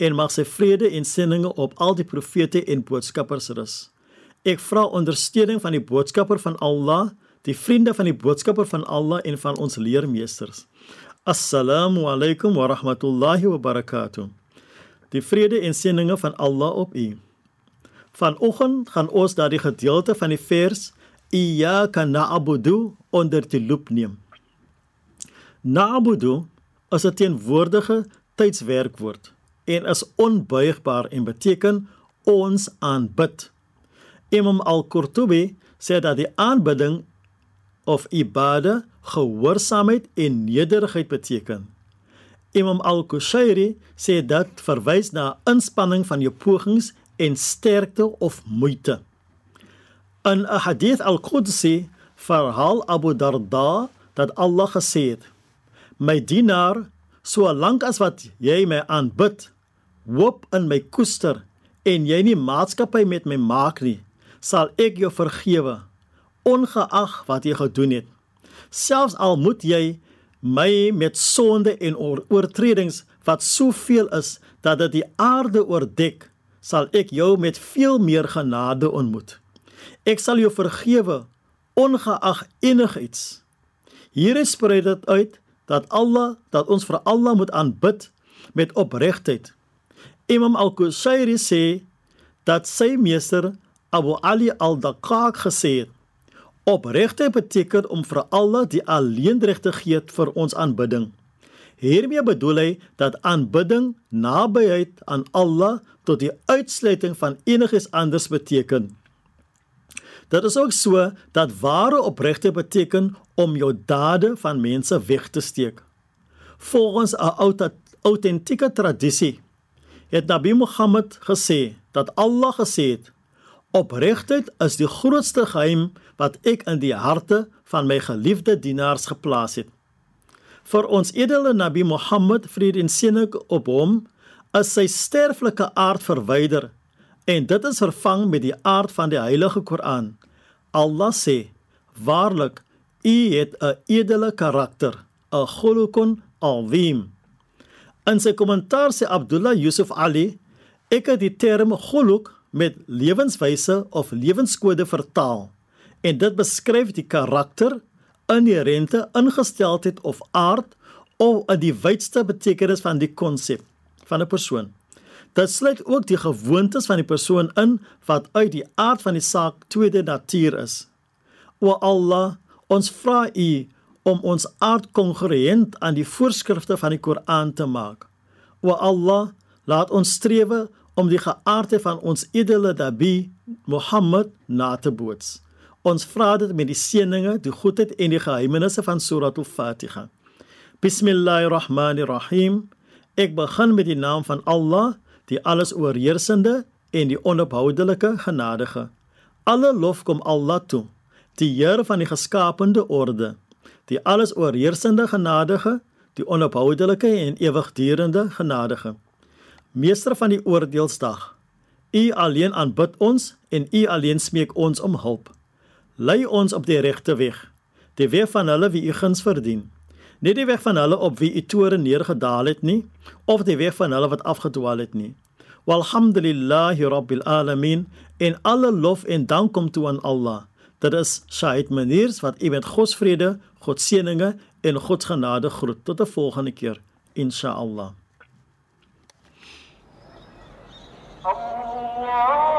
en mag sy vrede en seëninge op al die profete en boodskappers rus. Ek vra ondersteuning van die boodskapper van Allah, die vriende van die boodskapper van Allah en van ons leermeesters. Assalamu alaykum wa rahmatullahi wa barakatuh. Die vrede en seëninge van Allah op u. Vanoggend gaan ons daardie gedeelte van die vers Iyyaka na'budu onder die loep neem. Na'budu is 'n teenwoordige tydswerkwoord en is onbuigbaar en beteken ons aanbid. Imam Al-Qurtubi sê dat die aanbidding of ibade gehoorsaamheid en nederigheid beteken. Imam Al-Kushairi sê dat verwys na inspanning van jou pogings en sterkte of moeite. In 'n hadith al-Qudsi verhaal Abu Darda dat Allah gesê het: "My dienaar, solank as wat jy my aanbid, hoop in my koester en jy nie maatskappy met my maak nie, sal ek jou vergewe, ongeag wat jy gedoen het. Selfs al moet jy my met sonde en oor oortredings wat soveel is dat dit die aarde oordek, sal ek jou met veel meer genade ontmoet. Ek sal jou vergewe ongeag enigiets. Hier sprei dit uit dat Allah dat ons vir Allah moet aanbid met opregtheid. Imam Al-Kushairi sê dat sy meester Abu Ali Al-Daqqaq gesê het: Opregtheid beteken om vir Allah die alleenreg te gee vir ons aanbidding. Hiermee bedoel hy dat aanbidding nabyheid aan Allah tot die uitsluiting van enigiets anders beteken. Dit is ook so dat ware opregtheid beteken om jou dade van mense weg te steek. Volgens 'n autentieke tradisie het Nabi Muhammad gesê dat Allah gesê het: "Opregtheid is die grootste geheim wat ek in die harte van my geliefde dienaars geplaas het." Vir ons edele Nabi Muhammad vrede en seëning op hom is sy sterflike aard verwyder en dit is vervang met die aard van die Heilige Koran. Allah sê: "Waarlik, u het 'n edele karakter, 'n khulukun azim." In sy kommentaar sê Abdullah Yusuf Ali: "Ek het die term khuluk met lewenswyse of lewenskode vertaal en dit beskryf die karakter, inherente ingesteldheid of aard of in die wydste betekenis van die konsep van 'n persoon." Dit sluit ook die gewoontes van die persoon in wat uit die aard van die saak tweede natuur is. O Allah, ons vra U om ons aard kongruent aan die voorskrifte van die Koran te maak. O Allah, laat ons strewe om die geaardheid van ons edele Nabi Mohammed na te boots. Ons vra dit met die seëninge, die goedheid en die geheimenisse van Surah Al-Fatiha. Bismillahirrahmanirrahim. Ek begin met die naam van Allah die alles oorheersende en die onophoudelike genadige. Alle lof kom Allah toe, die Heer van die geskaapte orde, die alles oorheersende genadige, die onophoudelike en ewigdurende genadige. Meester van die oordeelsdag. U alleen aanbid ons en u alleen smeek ons om hulp. Lei ons op die regte weg, die weg van hulle wie u guns verdien. Nie die weg van hulle op wie u toren neergedaal het nie, of die weg van hulle wat afgedwaal het nie. Walhamdulillahi rabbil alamin en alle lof en dank kom toe aan Allah. Dit is Shahid Maniers wat u met God se vrede, God seëninge en God se genade groet. Tot 'n volgende keer, insha Allah. Allah